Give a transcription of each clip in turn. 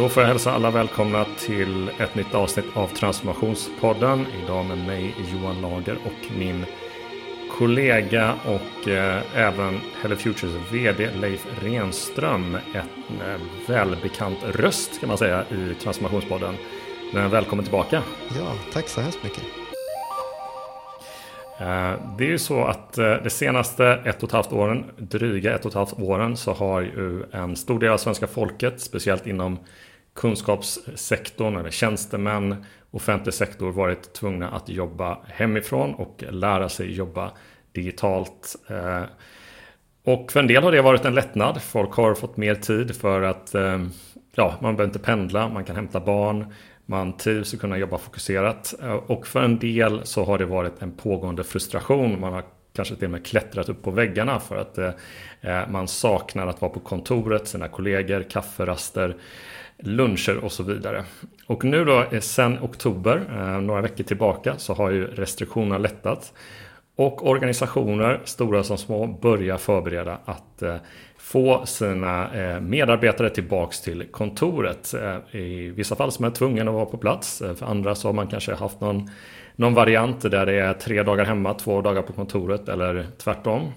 Då får jag hälsa alla välkomna till ett nytt avsnitt av Transformationspodden. Idag med mig Johan Lager och min kollega och eh, även Hello Futures VD Leif Renström. En eh, välbekant röst kan man säga i Transformationspodden. Men välkommen tillbaka. Ja, tack så hemskt mycket. Eh, det är ju så att de senaste ett och ett halvt åren, dryga ett och ett halvt åren, så har ju en stor del av svenska folket, speciellt inom kunskapssektorn eller tjänstemän, offentlig sektor, varit tvungna att jobba hemifrån och lära sig jobba digitalt. Eh, och för en del har det varit en lättnad. Folk har fått mer tid för att eh, ja, man behöver inte pendla, man kan hämta barn, man trivs att kunna jobba fokuserat. Eh, och för en del så har det varit en pågående frustration. Man har kanske till och med klättrat upp på väggarna för att eh, man saknar att vara på kontoret, sina kollegor, kafferaster, luncher och så vidare. Och nu då, eh, sen oktober, eh, några veckor tillbaka, så har ju restriktionerna lättat. Och organisationer, stora som små, börjar förbereda att eh, få sina medarbetare tillbaks till kontoret. I vissa fall som är tvungen att vara på plats. För andra så har man kanske haft någon, någon variant där det är tre dagar hemma, två dagar på kontoret eller tvärtom.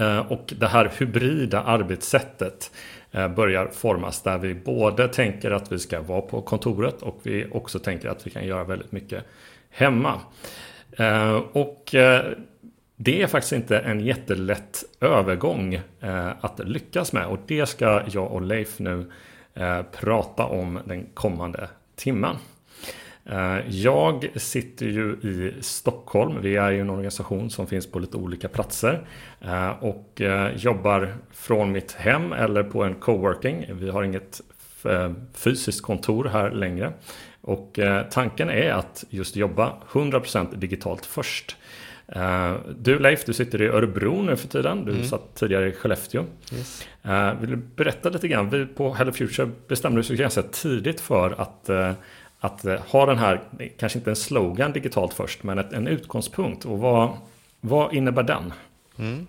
Eh, och det här hybrida arbetssättet eh, börjar formas där vi både tänker att vi ska vara på kontoret och vi också tänker att vi kan göra väldigt mycket hemma. Eh, och det är faktiskt inte en jättelätt övergång att lyckas med och det ska jag och Leif nu prata om den kommande timmen. Eh, jag sitter ju i Stockholm. Vi är ju en organisation som finns på lite olika platser eh, och eh, jobbar från mitt hem eller på en coworking. Vi har inget fysiskt kontor här längre och tanken är att just jobba 100% digitalt först. Du Leif, du sitter i Örebro nu för tiden. Du mm. satt tidigare i Skellefteå. Yes. Vill du berätta lite grann? Vi på Hello Future bestämde oss ganska tidigt för att, att ha den här, kanske inte en slogan digitalt först, men ett, en utgångspunkt. Och vad, vad innebär den? Mm.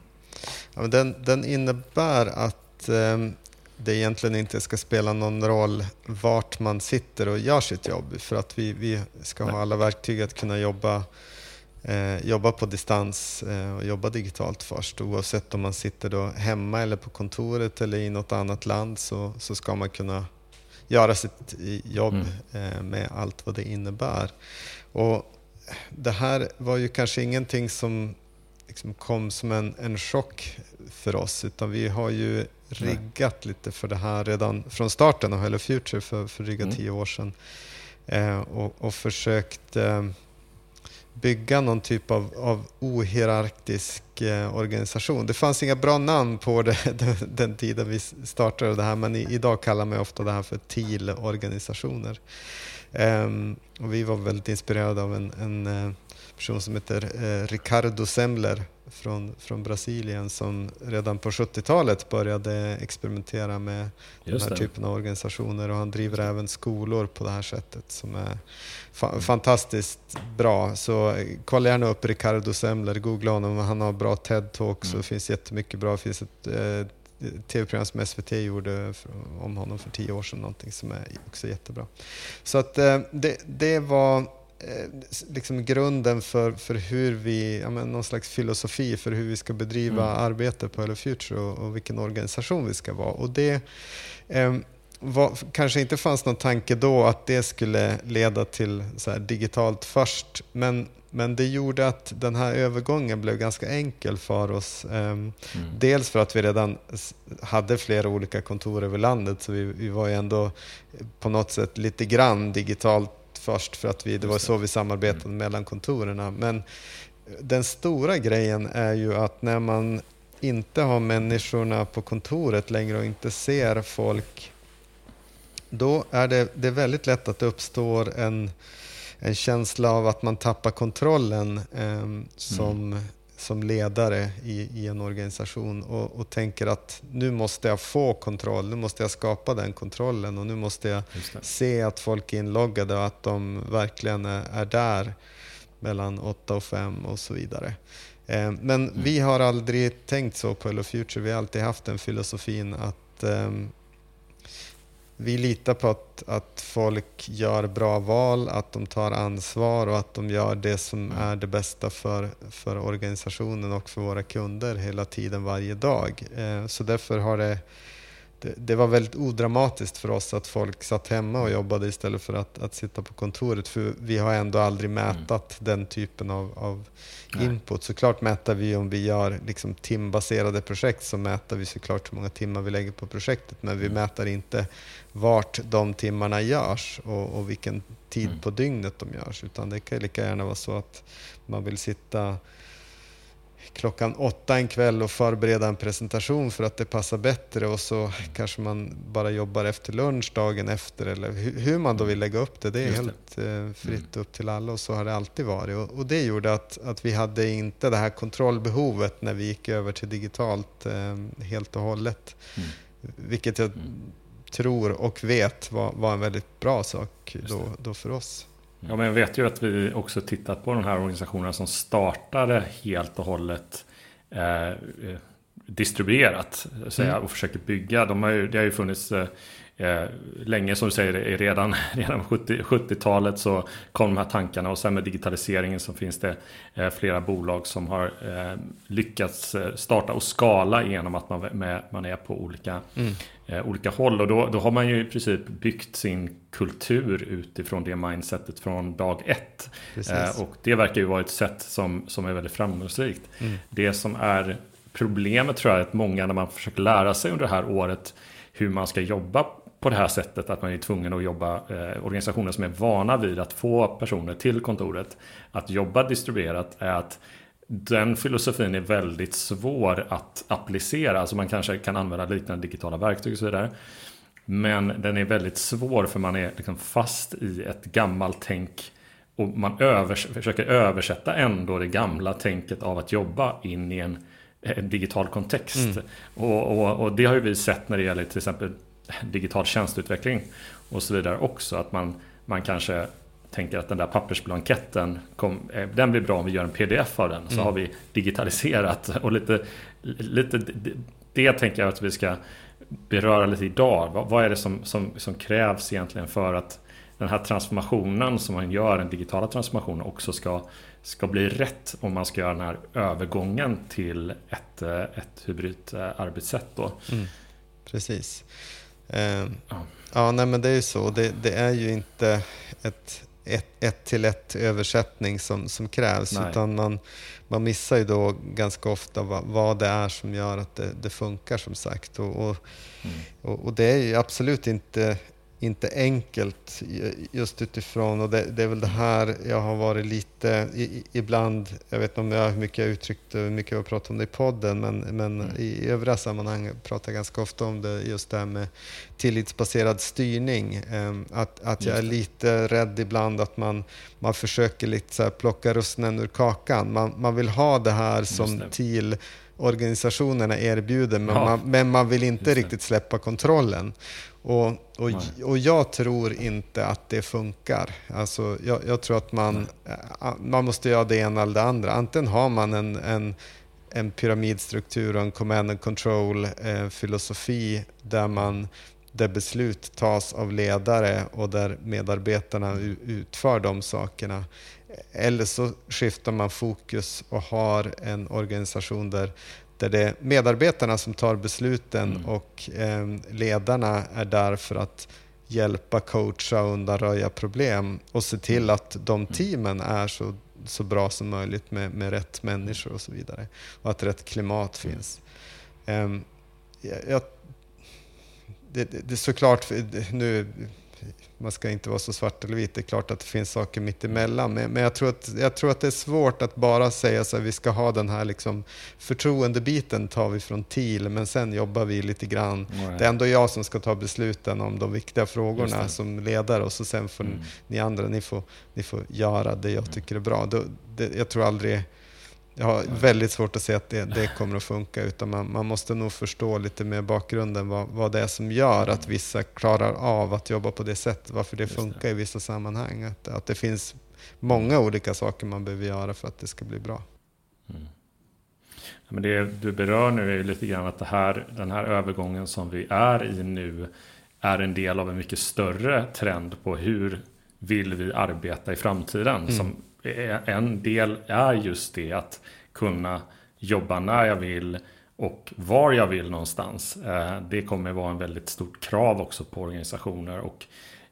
Ja, den? Den innebär att um, det egentligen inte ska spela någon roll vart man sitter och gör sitt jobb. För att vi, vi ska ha alla verktyg att kunna jobba eh, jobba på distans eh, och jobba digitalt först. Oavsett om man sitter då hemma eller på kontoret eller i något annat land så, så ska man kunna göra sitt jobb mm. eh, med allt vad det innebär. Och det här var ju kanske ingenting som liksom kom som en, en chock för oss utan vi har ju riggat Nej. lite för det här redan från starten av Hello Future för, för dryga mm. tio år sedan. Eh, och, och försökt eh, bygga någon typ av, av ohierarkisk eh, organisation. Det fanns inga bra namn på det den, tiden vi startade det här, men i, idag kallar man ofta det här för TIL-organisationer. Um, ehm, och vi var väldigt inspirerade av en, en uh, person som heter uh, Ricardo Semler från, från Brasilien som redan på 70-talet började experimentera med Just den här det. typen av organisationer och han driver även skolor på det här sättet som är fa fantastiskt bra. Så eh, kolla gärna upp Ricardo Semler, googla honom, han har bra TED-talks mm. och det finns jättemycket bra. Det finns ett eh, tv-program som SVT gjorde om honom för tio år sedan, någonting som är också jättebra. Så att eh, det, det var Eh, liksom grunden för, för hur vi, ja, men någon slags filosofi för hur vi ska bedriva mm. arbete på Hello Future och, och, vilken organisation vi ska vara. Och det eh, var, kanske inte fanns någon tanke då att det skulle leda till så här, digitalt först, men, men det gjorde att den här övergången blev ganska enkel för oss. Eh, mm. Dels för att vi redan hade flera olika kontor över landet, så vi, vi var ju ändå på något sätt lite grann digitalt först för att vi, det var så vi samarbetade mm. mellan kontoren. Men den stora grejen är ju att när man inte har människorna på kontoret längre och inte ser folk, då är det, det är väldigt lätt att det uppstår en, en känsla av att man tappar kontrollen eh, som, mm som ledare i, i en organisation och, och, tänker att nu måste jag få kontroll, nu måste jag skapa den kontrollen och nu måste jag se att folk är inloggade och att de verkligen är, är där mellan 8 och 5 och så vidare. Eh, men mm. vi har aldrig tänkt så på Hello Future, vi har alltid haft den filosofin att eh, vi litar på att, att folk gör bra val, att de tar ansvar och att de gör det som mm. är det bästa för, för organisationen och för våra kunder hela tiden, varje dag. Eh, så därför har det det, det, var väldigt odramatiskt för oss att folk satt hemma och jobbade istället för att, att sitta på kontoret. För vi har ändå aldrig mm. mätat mm. den typen av, av input. Såklart mäter vi om vi gör liksom timbaserade projekt så mäter vi såklart hur många timmar vi lägger på projektet. Men vi mm. mäter inte vart de timmarna görs och, och vilken tid mm. på dygnet de görs. Utan det kan lika gärna vara så att man vill sitta klockan åtta en kväll och förbereda en presentation för att det passar bättre och så kanske man bara jobbar efter lunch dagen efter eller hur man då vill lägga upp det. Det är Just helt det. Eh, fritt mm. upp till alla och så har det alltid varit. Och, och, det gjorde att, att vi hade inte det här kontrollbehovet när vi gick över till digitalt eh, helt och hållet. Mm. Vilket jag mm. tror och vet var, var en väldigt bra sak då, då för oss. Ja, men jag vet ju att vi också tittat på de här organisationerna som startade helt och hållet eh, eh distribuerat säga, mm. och försöker bygga. De har ju, det har ju funnits eh, eh länge som du säger, redan, redan 70, 70-talet så kom de här tankarna och sen med digitaliseringen så finns det eh, flera bolag som har eh, lyckats eh, starta och skala genom att man, med, man är på olika, mm. eh, olika håll. Och då, då har man ju i princip byggt sin kultur utifrån det mindsetet från dag ett. Eh, och det verkar ju vara ett sätt som, som är väldigt framgångsrikt. Mm. Det som är problemet tror jag är att många när man försöker lära sig under det här året hur man ska jobba på det här sättet att man är tvungen att jobba eh, organisationer som är vana vid att få personer till kontoret att jobba distribuerat är att den filosofin är väldigt svår att applicera. Alltså man kanske kan använda liknande digitala verktyg och så vidare. Men den är väldigt svår för man är liksom fast i ett gammalt tänk och man övers försöker översätta ändå det gamla tänket av att jobba in i en, en digital kontext. Mm. Och, och, och, det har ju vi sett när det gäller till exempel digital tjänsteutveckling och så vidare också. Att man, man kanske tänker att den där pappersblanketten, kom, eh, den blir bra om vi gör en pdf av den. Så mm. har vi digitaliserat och lite, lite det tänker jag att vi ska beröra lite idag. Vad, vad är det som, som, som, krävs egentligen för att den här transformationen som man gör, den digitala transformationen, också ska, ska bli rätt om man ska göra den här övergången till ett, ett hybridt eh, arbetssätt. Då. Mm, precis. Eh, ja. ja, nej men det är ju så. Det, det är ju inte ett, ett, ett till ett översättning som, som krävs, nej. utan man, man missar ju då ganska ofta vad, vad det är som gör att det, det funkar som sagt. Och, och, mm. och, och, det är ju absolut inte inte enkelt just utifrån, och det, det, är väl det här jag har varit lite, i, ibland, jag vet inte om jag, hur mycket jag uttryckt hur mycket jag har pratat om det i podden, men, men mm. i övriga sammanhang pratar jag ganska ofta om det, just det här med tillitsbaserad styrning. Ehm, att, att jag är lite rädd ibland att man, man försöker lite så plocka russinen ur kakan. Man, man vill ha det här som det. till organisationerna erbjuder, men, ja. man, men man vill inte riktigt släppa kontrollen. Och, och, och jag tror inte att det funkar. Alltså, jag, jag tror att man, eh, man måste göra det ena eller det andra. Antingen har man en, en, en pyramidstruktur och en command and control eh, filosofi där, man, där beslut tas av ledare och där medarbetarna utför de sakerna. Eller så skiftar man fokus och har en organisation där där det är medarbetarna som tar besluten mm. och eh, ledarna är där för att hjälpa, coacha och undanröja problem och se till mm. att de mm. teamen är så, så bra som möjligt med, med rätt människor och så vidare. Och att rätt klimat finns. Um, jag, det, det, det är såklart, nu man ska inte vara så svart eller vit. Det är klart att det finns saker mitt emellan. Men, men jag, tror att, jag tror att det är svårt att bara säga att vi ska ha den här liksom, förtroendebiten tar vi från TIL, men sen jobbar vi lite grann. Right. Det är ändå jag som ska ta besluten om de viktiga frågorna som ledare och så sen får mm. ni andra, ni får, ni får göra det jag mm. tycker är bra. Det, det, jag tror aldrig jag har väldigt svårt att se att det, det kommer att funka, utan man, man, måste nog förstå lite mer bakgrunden, vad, vad det är som gör att vissa klarar av att jobba på det sättet, varför det funkar i vissa sammanhang. Att, att det finns många olika saker man behöver göra för att det ska bli bra. Mm. men det du berör nu är lite grann att det här, den här övergången som vi är i nu är en del av en mycket större trend på hur vill vi arbeta i framtiden. Mm. Som en del är just det att kunna jobba när jag vill och var jag vill någonstans. Eh, det kommer vara en väldigt stort krav också på organisationer och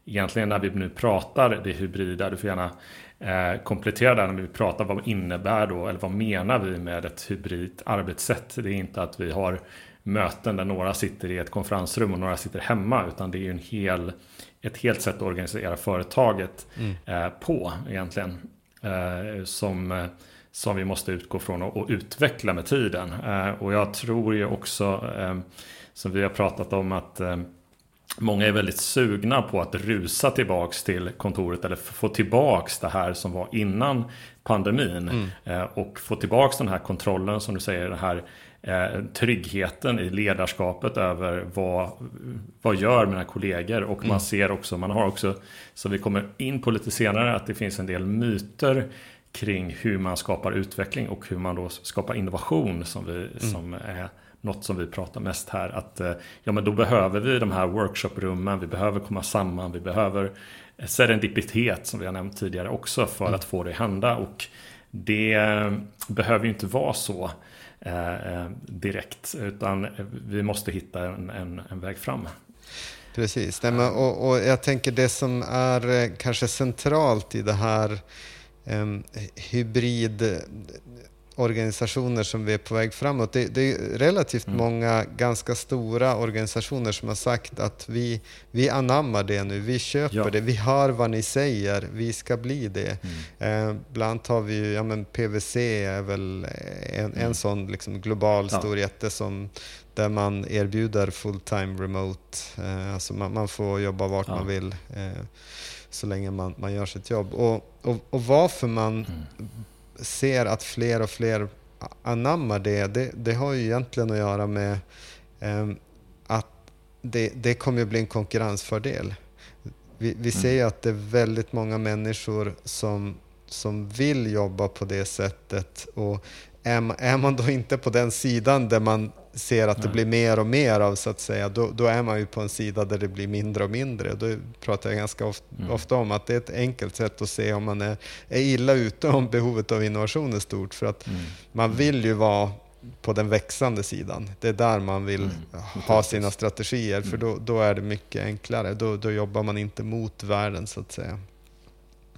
egentligen när vi nu pratar det hybrida, du får gärna eh, komplettera där när vi pratar vad innebär då, eller vad menar vi med ett hybrid arbetssätt? Det är inte att vi har möten där några sitter i ett konferensrum och några sitter hemma, utan det är ju en hel, ett helt sätt att organisera företaget mm. eh, på egentligen. Eh, som, som vi måste utgå från och, och utveckla med tiden. Eh, och jag tror ju också, eh, som vi har pratat om, att eh, Många är väldigt sugna på att rusa tillbaks till kontoret eller få tillbaks det här som var innan pandemin. Mm. Eh, och få tillbaks den här kontrollen som du säger, den här eh, tryggheten i ledarskapet över vad, vad gör mina kollegor. Och man mm. ser också, man har också, som vi kommer in på lite senare, att det finns en del myter kring hur man skapar utveckling och hur man då skapar innovation som, vi, mm. som är något som vi pratar mest här. Att eh, ja, men då behöver vi de här workshoprummen, vi behöver komma samman, vi behöver serendipitet som vi har nämnt tidigare också för mm. att få det att hända. Och det behöver ju inte vara så Eh, eh, direkt, utan vi måste hitta en, en, en väg fram. Precis, Nej, och, och jag tänker det som är eh, kanske centralt i det här um, hybrid organisationer som vi är på väg framåt. Det, det är relativt mm. många ganska stora organisationer som har sagt att vi, vi anammar det nu, vi köper ja. det, vi hör vad ni säger, vi ska bli det. Mm. Eh, bland annat har vi ju, ja men PVC är väl en, mm. en sån liksom global ja. stor jätte som där man erbjuder full-time remote, eh, alltså man, man, får jobba vart ja. man vill eh, så länge man, man gör sitt jobb. Och, och, och varför man mm ser att fler och fler anammar det, det, det har ju egentligen att göra med eh, att det, det kommer att bli en konkurrensfördel. Vi, vi ser ju mm. att det är väldigt många människor som, som vill jobba på det sättet och är, är man då inte på den sidan där man ser att det blir mer och mer av, så att säga, då, då, är man ju på en sida där det blir mindre och mindre. Då pratar jag ganska ofta, mm. ofta om att det är ett enkelt sätt att se om man är, är illa ute, om behovet av innovation är stort. För att mm. man vill ju vara på den växande sidan. Det är där man vill mm. ha sina strategier, för mm. då, då, är det mycket enklare. Då, då jobbar man inte mot världen, så att säga.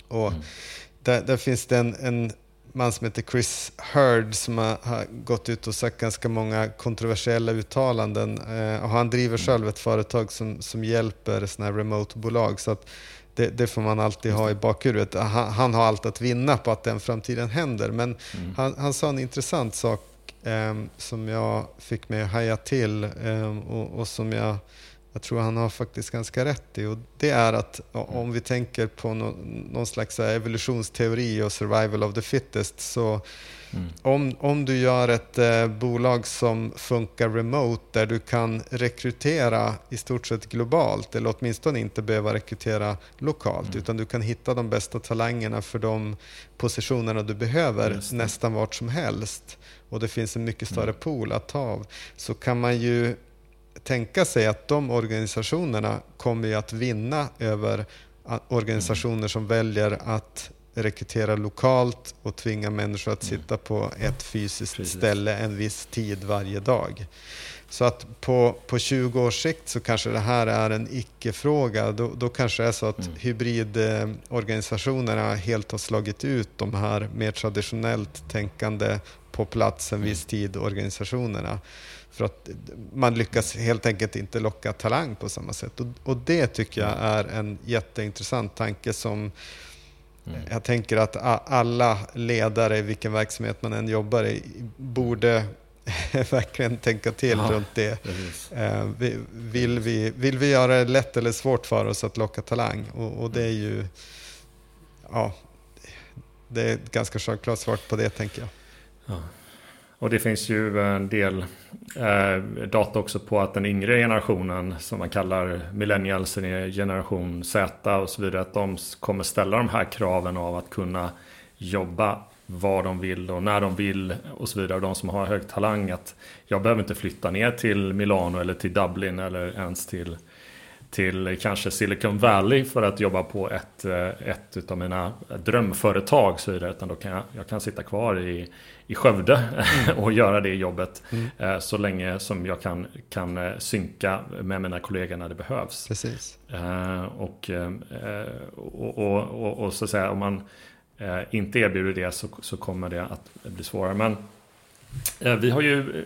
Och mm. där, där, finns det en, en man som heter Chris Hurd som har, har, gått ut och sagt ganska många kontroversiella uttalanden. Eh, och han driver själv ett företag som, som hjälper sådana här remote-bolag. Så att det, det, får man alltid ha i bakhuvudet. Han, han, har allt att vinna på att den framtiden händer. Men mm. han, han, sa en intressant sak eh, som jag fick mig att haja till eh, och, och som jag jag tror han har faktiskt ganska rätt i. Och det är att om vi tänker på någon slags evolutionsteori och survival of the fittest så mm. om, om du gör ett eh, bolag som funkar remote där du kan rekrytera i stort sett globalt eller åtminstone inte behöva rekrytera lokalt mm. utan du kan hitta de bästa talangerna för de positionerna du behöver nästan vart som helst och det finns en mycket större mm. pool att ta av så kan man ju tänka sig att de organisationerna kommer att vinna över organisationer som väljer att rekrytera lokalt och tvinga människor att mm. sitta på ett fysiskt Precis. ställe en viss tid varje dag. Så att på, på 20 års sikt så kanske det här är en icke-fråga. Då, då kanske det är så att mm. hybridorganisationerna helt har slagit ut de här mer traditionellt tänkande på plats en viss mm. tid organisationerna. För att man lyckas helt enkelt inte locka talang på samma sätt. Och, och det tycker jag är en jätteintressant tanke som mm. jag tänker att alla ledare i vilken verksamhet man än jobbar i borde verkligen tänka till ja, runt det. Eh, vill, vi, vill vi göra det lätt eller svårt för oss att locka talang? Och, och det är ju ja, det är ett ganska självklart svar på det tänker jag. Ja. Och det finns ju en del eh, data också på att den yngre generationen som man kallar millennials, generation Z och så vidare, att de kommer ställa de här kraven av att kunna jobba var de vill och när de vill och så vidare. Och de som har hög talang att jag behöver inte flytta ner till Milano eller till Dublin eller ens till till kanske Silicon Valley för att jobba på ett, eh, ett av mina drömföretag. Så vidare, utan då kan jag, jag kan sitta kvar i, i Skövde mm. och göra det jobbet mm. så länge som jag kan, kan synka med mina kollegor när det behövs. Precis. Och, och, och, och, och så att säga, om man inte erbjuder det så, så kommer det att bli svårare. Men Eh, vi har ju eh,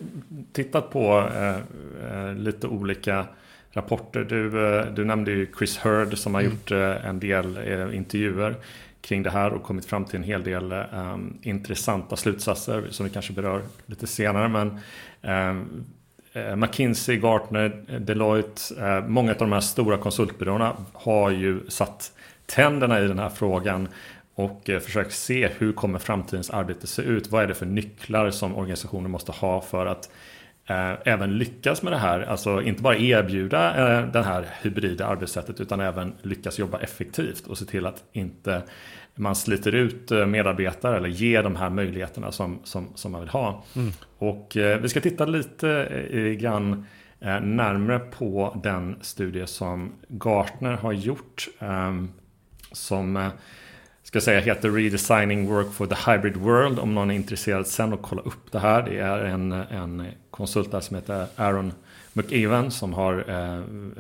tittat på eh, lite olika rapporter. Du, du nämnde ju Chris Hurd som har mm. gjort en del intervjuer kring det här och kommit fram till en hel del um, intressanta slutsatser som vi kanske berör lite senare. Men um, McKinsey, Gartner, Deloitte, uh, många av de här stora konsultbyråerna har ju satt tänderna i den här frågan och uh, försökt se hur kommer framtidens arbete se ut? Vad är det för nycklar som organisationer måste ha för att även lyckas med det här? Alltså inte bara erbjuda eh, det här hybrida arbetssättet utan även lyckas jobba effektivt och se till att inte man sliter ut eh, medarbetare eller ger de här möjligheterna som, som, som man vill ha. Mm. Och eh, vi ska titta lite eh, grann närmare på den studie som Gartner har gjort. som ska säga heter Redesigning Work for the Hybrid World om någon är intresserad sen och kolla upp det här. Det är en, en konsult där som heter Aaron McEwan som har eh,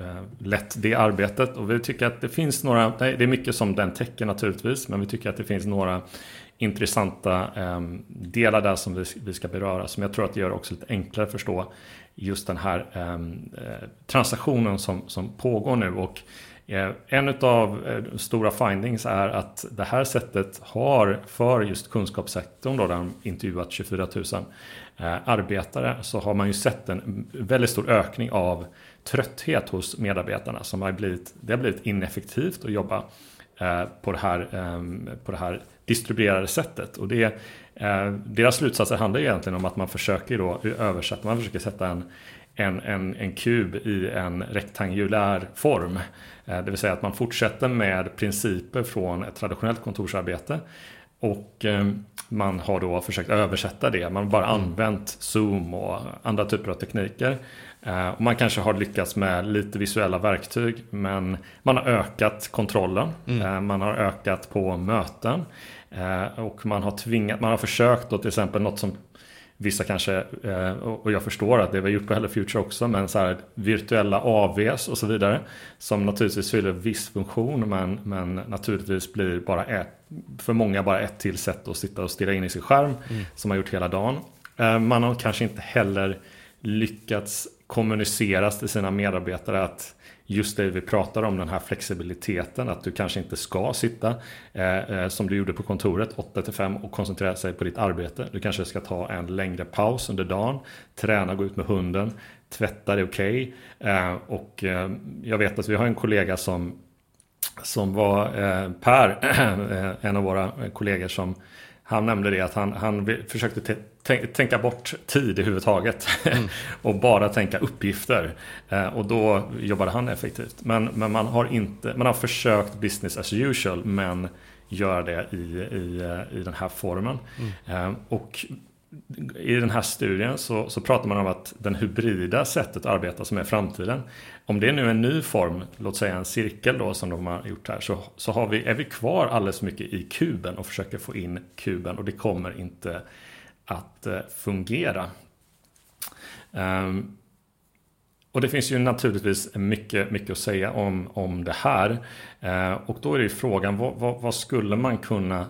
eh, lett det arbetet och vi tycker att det finns några, nej det är mycket som den täcker naturligtvis, men vi tycker att det finns några intressanta eh, delar där som vi, vi ska beröra som jag tror att det gör också lite enklare att förstå just den här ehm, eh, transaktionen som, som pågår nu och Eh, en av eh, de stora findings är att det här sättet har för just kunskapssektorn då, där de intervjuat 24 000 eh, arbetare så har man ju sett en väldigt stor ökning av trötthet hos medarbetarna som har blivit, det har blivit ineffektivt att jobba på det här, ehm, på det här distribuerade sättet. Och det, deras slutsatser handlar egentligen om att man försöker då översätta, man försöker sätta en en, en, en kub i en rektangulär form. Eh, det vill säga att man fortsätter med principer från ett traditionellt kontorsarbete. Och eh, man har då försökt översätta det. Man har bara mm. använt Zoom och andra typer av tekniker. Eh, och man kanske har lyckats med lite visuella verktyg. Men man har ökat kontrollen. Mm. Man har ökat på möten. Och man har tvingat, man har försökt då till exempel något som Vissa kanske, eh, och jag förstår att det vi har gjort på Hello Future också, men så här virtuella AVs och så vidare. Som naturligtvis fyller viss funktion men, men naturligtvis blir bara ett, för många bara ett till sätt att sitta och stirra in i sin skärm mm. som har gjort hela dagen. Eh, man har kanske inte heller lyckats kommunicera till sina medarbetare att just det vi pratar om, den här flexibiliteten, att du kanske inte ska sitta eh, eh som du gjorde på kontoret 8-5 och koncentrera sig på ditt arbete. Du kanske ska ta en längre paus under dagen, träna, gå ut med hunden, tvätta det är okej. Okay. Eh, och eh, jag vet att vi har en kollega som, som var eh, Per, eh, en av våra kollegor som han nämnde det att han, han försökte tänka bort tid i huvud taget. Mm. och bara tänka uppgifter. Eh, och då jobbade han effektivt. Men, men man, har inte, man har försökt business as usual men göra det i, i, eh, i den här formen. Mm. Eh, och i den här studien så, så pratar man om att den hybrida sättet att arbeta som är framtiden. Om det är nu är en ny form, låt säga en cirkel då som de har gjort här, så, så har vi, är vi kvar alldeles mycket i kuben och försöker få in kuben och det kommer inte att eh, fungera. Ehm, och det finns ju naturligtvis mycket, mycket att säga om, om det här. Ehm, och då är det ju frågan, vad, vad, vad skulle man kunna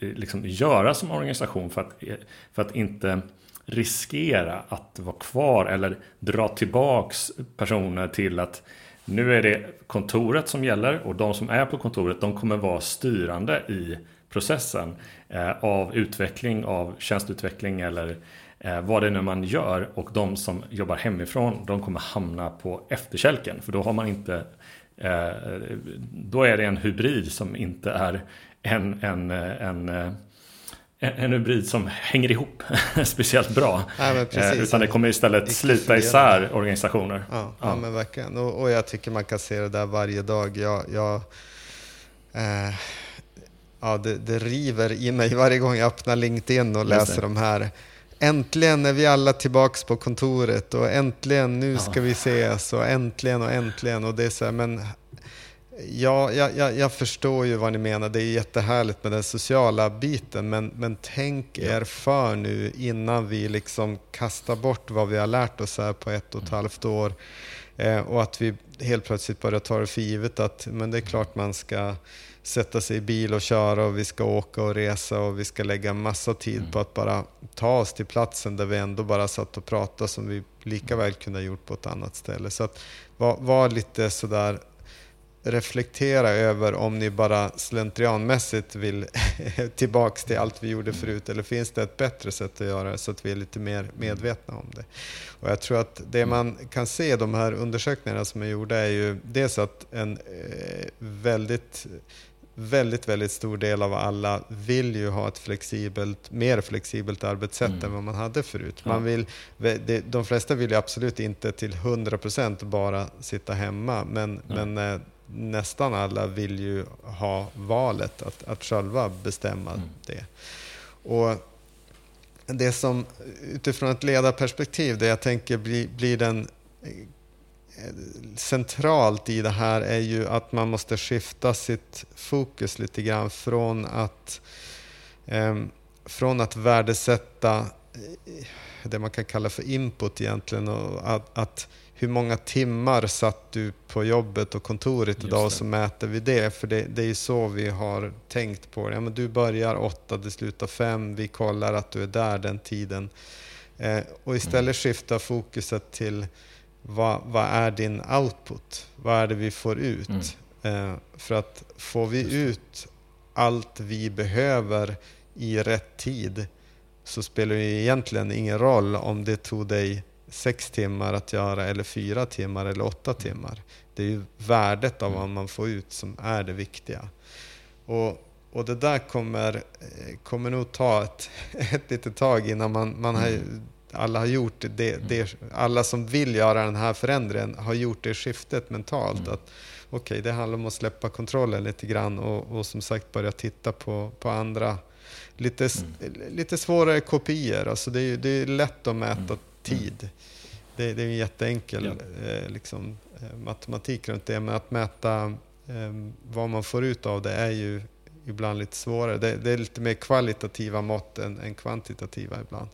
eh, liksom göra som organisation för att, eh, för att inte riskera att vara kvar eller dra tillbaks personer till att nu är det kontoret som gäller och de som är på kontoret de kommer vara styrande i processen eh, av utveckling av tjänstutveckling eller eh, vad det är nu man gör och de som jobbar hemifrån de kommer hamna på efterkälken för då har man inte eh, då är det en hybrid som inte är en, en, en, en hybrid som hänger ihop speciellt bra. Ja, Utan det kommer istället slita isär organisationer. Ja, ja. ja men verkligen. Och, och, jag tycker man kan se det där varje dag. Jag, jag eh, ja, det, det, river i mig varje gång jag öppnar LinkedIn och läser de här äntligen är vi alla tillbaks på kontoret och äntligen nu ska vi ses och äntligen och äntligen. Och det är så här, men Ja, jag, jag, jag, förstår ju vad ni menar. Det är jättehärligt med den sociala biten. Men, men tänk er för nu innan vi liksom kastar bort vad vi har lärt oss här på ett och ett halvt år. Eh, och att vi helt plötsligt börjar ta det för givet att men det är klart man ska sätta sig i bil och köra och vi ska åka och resa och vi ska lägga massa tid på att bara ta oss till platsen där vi ändå bara satt och pratade som vi lika väl kunde ha gjort på ett annat ställe. Så att var, var lite sådär reflektera över om ni bara slentrianmässigt vill tillbaks till allt vi gjorde förut eller finns det ett bättre sätt att göra det så att vi är lite mer medvetna om det. Och jag tror att det man kan se i de här undersökningarna som är gjorda är ju dels att en eh, väldigt väldigt, väldigt stor del av alla vill ju ha ett flexibelt, mer flexibelt arbetssätt mm. än vad man hade förut. Man vill, de flesta vill ju absolut inte till 100% bara sitta hemma, men, men eh, nästan alla vill ju ha valet att, att själva bestämma mm. det. Och det som utifrån ett ledarperspektiv, det jag tänker blir, blir den eh, centralt i det här är ju att man måste skifta sitt fokus lite grann från att, eh, från att värdesätta eh, det man kan kalla för input egentligen och att, att hur många timmar satt du på jobbet och kontoret idag och så mäter vi det. För det, det är ju så vi har tänkt på det. Ja, men du börjar åtta, du slutar fem, vi kollar att du är där den tiden. Eh, och istället mm. skifta fokuset till vad, vad, är din output? Vad är det vi får ut? Mm. Eh, för att får vi ut allt vi behöver i rätt tid så spelar det egentligen ingen roll om det tog dig sex timmar att göra eller fyra timmar eller åtta timmar. Det är ju värdet av vad man får ut som är det viktiga. Och, och det där kommer, eh, kommer nog ta ett, ett litet tag innan man, man har, mm. Alla har gjort det, det, alla som vill göra den här förändringen har gjort det skiftet mentalt. Mm. att Okej, okay, det handlar om att släppa kontrollen lite grann och, och som sagt börja titta på, på andra lite, mm. lite svårare kopior. Alltså det, är, det är lätt att mäta mm tid. Det, det är en jätteenkel ja. eh, liksom, eh, matematik runt det, men att mäta eh, vad man får ut av det är ju ibland lite svårare. Det, det är lite mer kvalitativa mått än, än kvantitativa ibland.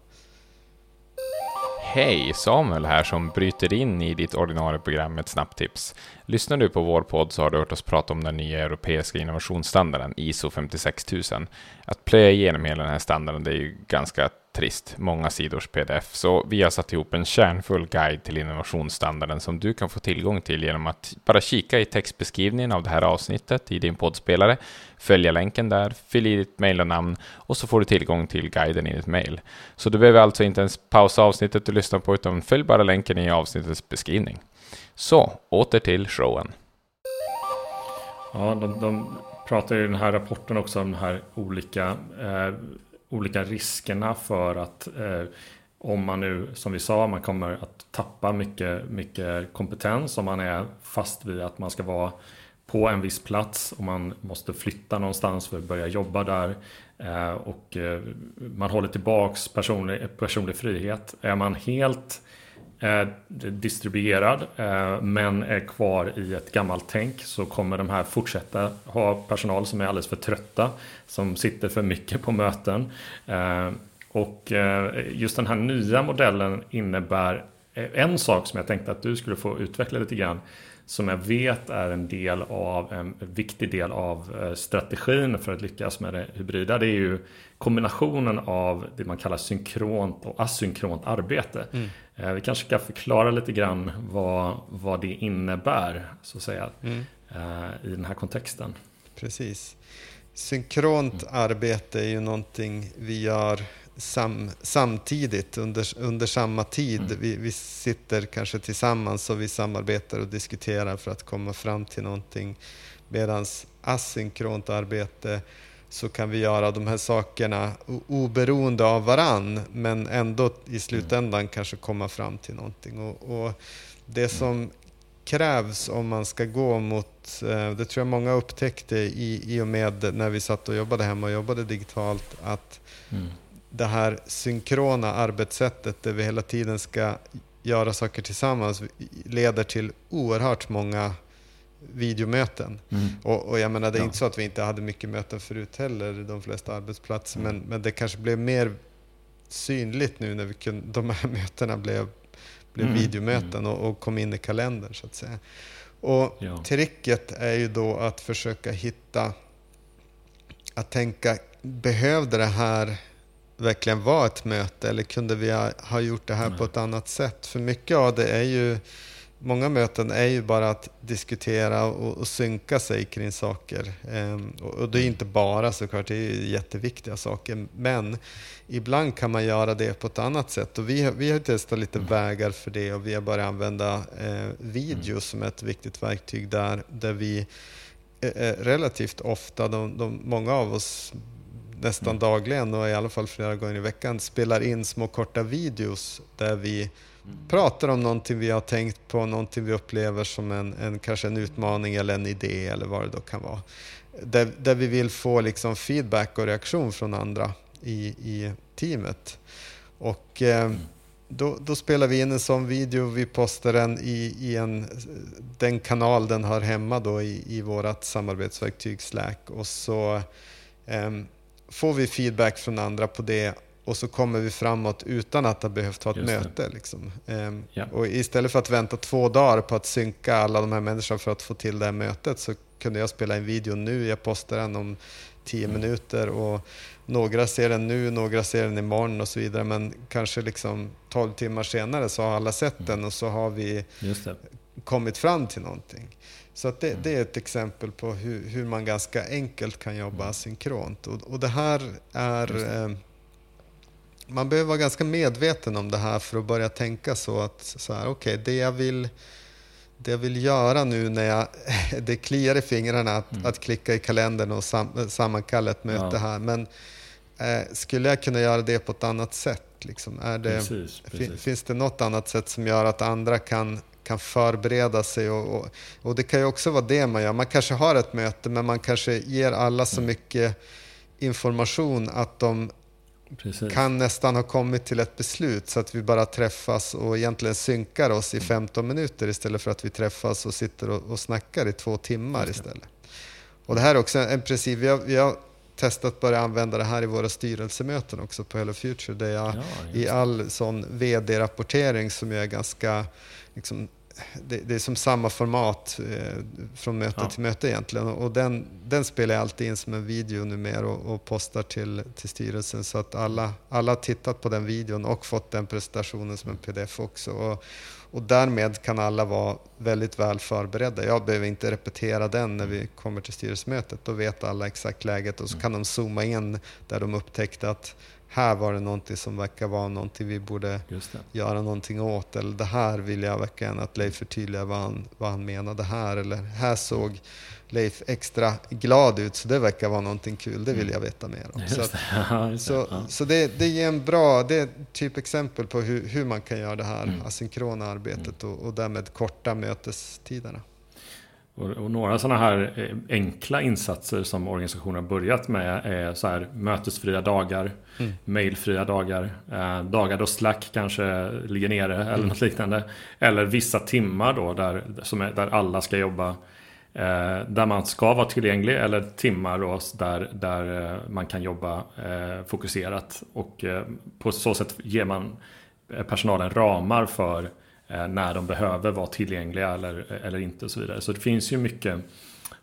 Hej! Samuel här som bryter in i ditt ordinarie program med ett snabbtips. Lyssnar du på vår podd så har du hört oss prata om den nya europeiska innovationsstandarden ISO 56000. Att plöja igenom hela den här standarden det är ju ganska trist, många sidors pdf. Så vi har satt ihop en kärnfull guide till innovationsstandarden som du kan få tillgång till genom att bara kika i textbeskrivningen av det här avsnittet i din poddspelare, följa länken där, fyll i ditt mejl och namn och så får du tillgång till guiden i ditt mejl. Så du behöver alltså inte ens pausa avsnittet du lyssnar på utan följ bara länken i avsnittets beskrivning. Så, åter till showen. Ja, de, de pratar i den här rapporten också om de här olika eh, olika riskerna för att eh, om man nu, som vi sa, man kommer att tappa mycket, mycket kompetens om man är fast vid att man ska vara på en viss plats och man måste flytta någonstans för att börja jobba där. Eh, och eh, man håller tillbaks personlig, personlig frihet. Är man helt eh, distribuerad eh, men är kvar i ett gammalt tänk så kommer de här fortsätta ha personal som är alldeles för trötta som sitter för mycket på möten. Eh, och eh, just den här nya modellen innebär eh, en sak som jag tänkte att du skulle få utveckla lite grann som jag vet är en del av en viktig del av strategin för att lyckas med det hybrida. Det är ju kombinationen av det man kallar synkront och asynkront arbete. Mm. Eh, vi kanske ska förklara lite grann vad, vad det innebär så att säga, mm. Eh, i den här kontexten. Precis. Synkront mm. arbete är ju någonting vi gör sam, samtidigt under, under samma tid. Mm. Vi, vi sitter kanske tillsammans och vi samarbetar och diskuterar för att komma fram till någonting. Medan asynkront arbete så kan vi göra de här sakerna oberoende av varann men ändå i slutändan mm. kanske komma fram till någonting. Och, och, det som krävs om man ska gå mot, eh, det tror jag många upptäckte i, i och med när vi satt och jobbade hemma och jobbade digitalt, att mm. Det här synkrona arbetssättet där vi hela tiden ska göra saker tillsammans leder till oerhört många videomöten. Mm. Och, och, jag menar, det är ja. inte så att vi inte hade mycket möten förut heller, de flesta arbetsplatser, mm. men, men det kanske blev mer synligt nu när vi kunde, de här mötena blev, blev mm. videomöten mm. och, och, kom in i kalendern så att säga. Och ja. tricket är ju då att försöka hitta, att tänka, behövde det här verkligen vara ett möte eller kunde vi ha, ha gjort det här på ett annat sätt? För mycket av det är ju många möten är ju bara att diskutera och, och synka sig kring saker. Ehm, och, och, det är inte bara såklart, det är jätteviktiga saker. Men ibland kan man göra det på ett annat sätt. Och vi, vi har testat lite mm. vägar för det och vi har börjat använda eh, video mm. som ett viktigt verktyg där, där vi eh, eh, relativt ofta, de, de, många av oss nästan mm. dagligen och i alla fall flera gånger i veckan spelar in små korta videos där vi pratar om någonting vi har tänkt på, någonting vi upplever som en, en, kanske en utmaning eller en idé eller vad det då kan vara. Där, där vi vill få liksom feedback och reaktion från andra i, i teamet. Och eh, då, då, spelar vi in en sån video, vi postar den i, i en, den kanal den har hemma då i, i vårt samarbetsverktyg Slack och så eh, får vi feedback från andra på det och så kommer vi framåt utan att ha behövt ha ett Just möte. Liksom. Ehm, ja. Och istället för att vänta två dagar på att synka alla de här människorna för att få till det här mötet så kunde jag spela en video nu, jag postar den om tio mm. minuter och några ser den nu, några ser den imorgon och så vidare. Men kanske liksom 12 timmar senare så har alla sett mm. den och så har vi kommit fram till någonting. Så att det, mm. det, är ett exempel på hur, hur, man ganska enkelt kan jobba mm. synkront. Och, och det här är eh, man behöver vara ganska medveten om det här för att börja tänka så att så här, okay, det jag vill det jag vill göra nu när jag, det kliar i fingrarna att, mm. att klicka i kalendern och sam, sammankalla ett möte ja. här. Men eh, skulle jag kunna göra det på ett annat sätt? Liksom? Är det, precis, precis. Finns det något annat sätt som gör att andra kan, kan förbereda sig? Och, och, och, det kan ju också vara det man gör. Man kanske har ett möte men man kanske ger alla så mm. mycket information att de Precis. kan nästan ha kommit till ett beslut så att vi bara träffas och egentligen synkar oss i 15 minuter istället för att vi träffas och sitter och, och snackar i två timmar istället. Och det här är också en princip, vi har, vi har testat att börja använda det här i våra styrelsemöten också på Hello Future där jag ja, i all sån vd-rapportering som jag är ganska liksom, det, det, är som samma format eh, från möte ja. till möte egentligen. Och den, den spelar jag alltid in som en video numera och, och postar till, till styrelsen så att alla, alla har tittat på den videon och fått den presentationen som en pdf också. Och, och därmed kan alla vara väldigt väl förberedda. Jag behöver inte repetera den när vi kommer till styrelsemötet. Då vet alla exakt läget och så kan de zooma in där de upptäckte att här var det någonting som verkar vara någonting vi borde göra någonting åt. Eller det här vill jag verkligen att Leif förtydligar vad han, vad han menade här. Eller här såg Leif extra glad ut så det verkar vara någonting kul. Det vill mm. jag veta mer om. Så, att, ja, så, ja. så det, det ger en bra, det är ett typexempel på hur, hur man kan göra det här mm. asynkrona arbetet mm. och, och därmed korta mötestiderna. Och, och några sådana här eh, enkla insatser som organisationen har börjat med är så här mötesfria dagar, mm. mailfria dagar, eh, dagar då Slack kanske ligger nere eller mm. något liknande. Eller vissa timmar då där, som är, där alla ska jobba. Eh, där man ska vara tillgänglig eller timmar då där, där eh, man kan jobba eh, fokuserat. Och eh, på så sätt ger man personalen ramar för när de behöver vara tillgängliga eller, eller inte och så vidare. Så det finns ju mycket,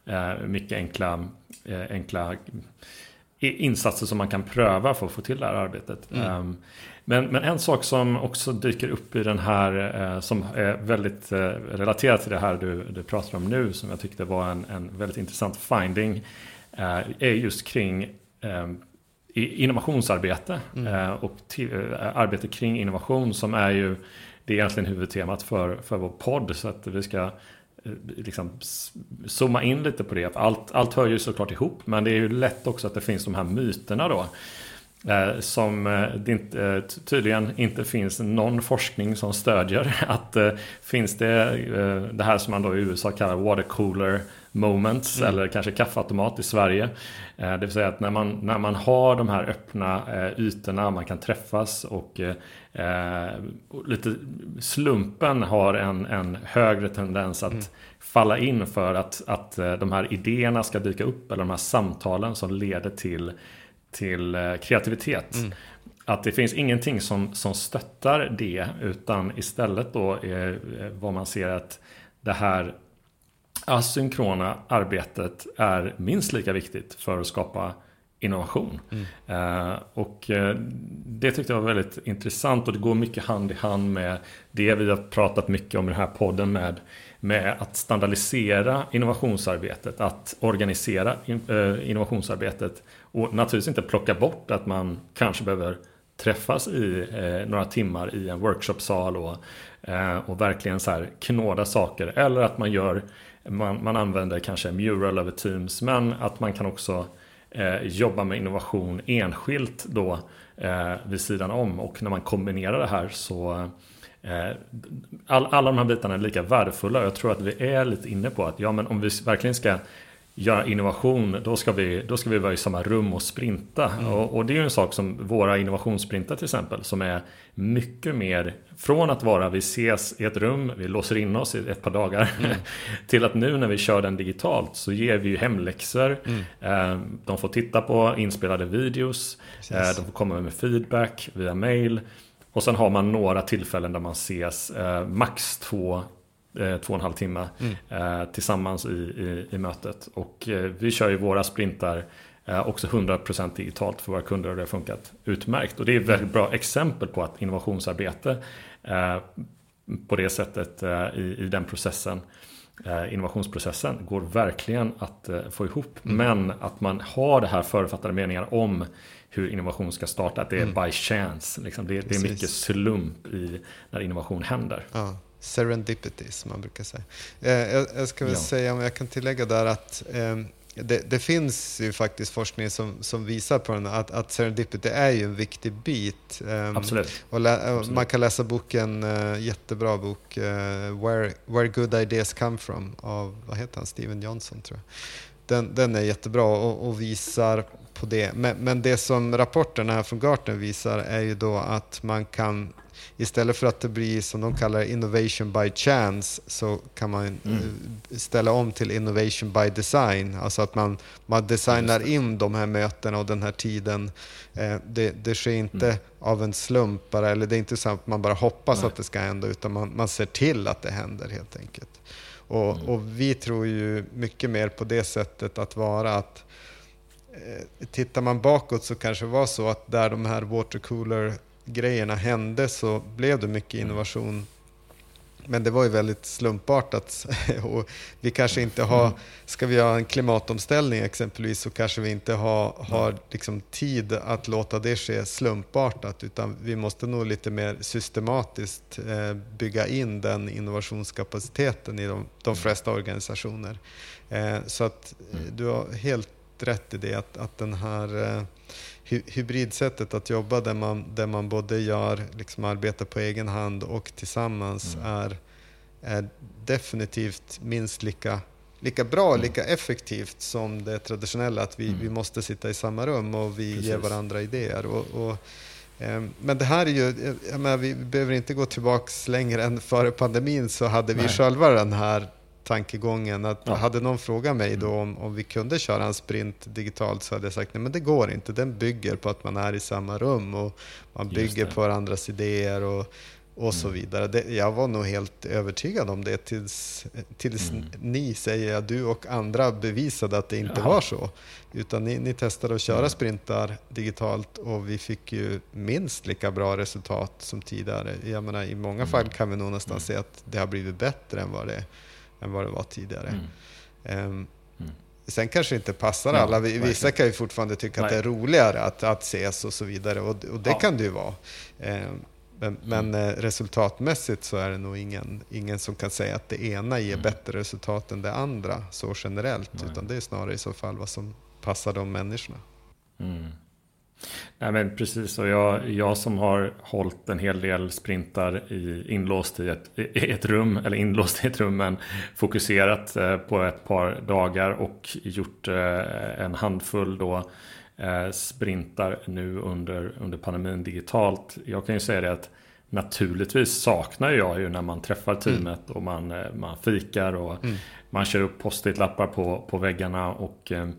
eh, mycket enkla, eh, enkla insatser som man kan pröva för att få till det här arbetet. Mm. Ehm, men, men, en sak som också dyker upp i den här som är väldigt relaterat till det här du, du pratar om nu som jag tyckte var en, en väldigt intressant finding är just kring innovationsarbete mm. och till, arbete kring innovation som är ju det är egentligen huvudtemat för, för vår podd. Så att vi ska eh, liksom zooma in lite på det. Allt, allt hör ju såklart ihop. Men det är ju lätt också att det finns de här myterna då. Eh, som eh, det inte, eh, tydligen inte finns någon forskning som stödjer. Att eh, finns det det här som man då i USA kallar water cooler moments mm. eller kanske kaffeautomat i Sverige. Eh, det vill säga att när man, när man har de här öppna eh, ytorna, man kan träffas och eh, lite slumpen har en, en högre tendens att mm. falla in för att, att de här idéerna ska dyka upp eller de här samtalen som leder till, till kreativitet. Mm. Att det finns ingenting som, som stöttar det utan istället då är vad man ser att det här asynkrona arbetet är minst lika viktigt för att skapa innovation. Mm. Uh, och uh, det tyckte jag var väldigt intressant och det går mycket hand i hand med det vi har pratat mycket om i den här podden med, med att standardisera innovationsarbetet, att organisera uh, innovationsarbetet och naturligtvis inte plocka bort att man kanske behöver träffas i några timmar i en workshopsal och, och verkligen så här knåda saker eller att man gör man, man använder kanske mural över Teams men att man kan också eh, jobba med innovation enskilt då eh, vid sidan om och när man kombinerar det här så eh, all, alla de här bitarna är lika värdefulla. Jag tror att vi är lite inne på att ja, men om vi verkligen ska göra innovation, då ska vi, då ska vi vara i samma rum och sprinta. Mm. Och, och, det är ju en sak som våra innovationssprintar till exempel, som är mycket mer från att vara vi ses i ett rum, vi låser in oss i ett par dagar, mm. till att nu när vi kör den digitalt så ger vi ju hemläxor. Mm. Eh, de får titta på inspelade videos, yes. de får komma med feedback via mail. Och sen har man några tillfällen där man ses eh, max två eh, två och en halv timme mm. eh, tillsammans i, i, i, mötet. Och eh, vi kör ju våra sprintar eh, också 100% digitalt för våra kunder och det har funkat utmärkt. Och det är ett väldigt bra exempel på att innovationsarbete eh, på det sättet eh, i, i den processen innovationsprocessen går verkligen att få ihop. Mm. Men att man har det här förutfattade meningar om hur innovation ska starta. Att det är mm. by chance. Liksom. Det, det, är mycket slump i när innovation händer. Ja serendipity som man brukar säga. Eh, jag, jag, ska väl ja. säga, om jag kan tillägga där att eh, det, det, finns ju faktiskt forskning som, som visar på den, att, att serendipity är ju en viktig bit. Um, Absolut. Och lä, Absolut. Man kan läsa boken, uh, jättebra bok, uh, Where, Where Good Ideas Come From av, vad heter han, Steven Johnson tror jag. Den, den är jättebra och, och visar på det. Men, men, det som rapporten här från Gartner visar är ju då att man kan istället för att det blir som de kallar innovation by chance så kan man mm. Eh, ställa om till innovation by design. Alltså att man, man designar in de här mötena och den här tiden. Eh, det, det sker inte mm. av en slump bara, eller det är inte så att man bara hoppas Nej. att det ska hända utan man, man ser till att det händer helt enkelt. Och, mm. och vi tror ju mycket mer på det sättet att vara att eh, Tittar man bakåt så kanske det var så att där de här watercooler grejerna hände så blev det mycket mm. innovation. Men det var ju väldigt slumpartat. och vi kanske inte har, mm. ska vi ha en klimatomställning exempelvis så kanske vi inte har, har liksom tid att låta det ske slumpartat utan vi måste nog lite mer systematiskt eh, bygga in den innovationskapaciteten i de, de mm. flesta organisationer. Eh, så att du har helt rätt i det att, att den här eh, hybridsättet att jobba där man, där man både gör, liksom arbetar på egen hand och tillsammans mm. är, är definitivt minst lika, lika bra, mm. lika effektivt som det traditionella att vi, mm. vi måste sitta i samma rum och vi Precis. ger varandra idéer. Och, och, eh, men det här är ju, menar, vi behöver inte gå tillbaka längre än före pandemin så hade vi Nej. själva den här tankegången. Att ja. Hade någon frågat mig då om, om vi kunde köra en sprint digitalt så hade jag sagt nej men det går inte. Den bygger på att man är i samma rum och man bygger på varandras idéer och, och mm. så vidare. Det, jag var nog helt övertygad om det tills, tills mm. ni, säger jag, du och andra bevisade att det inte ja. var så. Utan ni, ni testade att köra mm. sprintar digitalt och vi fick ju minst lika bra resultat som tidigare. Jag menar, I många mm. fall kan vi nog nästan mm. se att det har blivit bättre än vad det än vad det var tidigare. Mm. Um, mm. Sen kanske det inte passar alla. Vissa verkligen. kan ju fortfarande tycka Nej. att det är roligare att, att ses och så vidare. Och, och det ja. kan det ju vara. Men, men mm. resultatmässigt så är det nog ingen, ingen som kan säga att det ena ger mm. bättre resultat än det andra så generellt. Nej. Utan det är snarare i så fall vad som passar de människorna. Mm. Ja, men precis, och jag, jag som har hållit en hel del sprintar i, inlåst i ett, i ett rum, eller inlåst i ett rum, men fokuserat eh, på ett par dagar och gjort eh, en handfull då eh, sprintar nu under, under pandemin digitalt. Jag kan ju säga det att naturligtvis saknar jag ju när man träffar mm. teamet mm. och man, eh, man fikar och mm. man kör upp post-it-lappar på, på väggarna och, eh,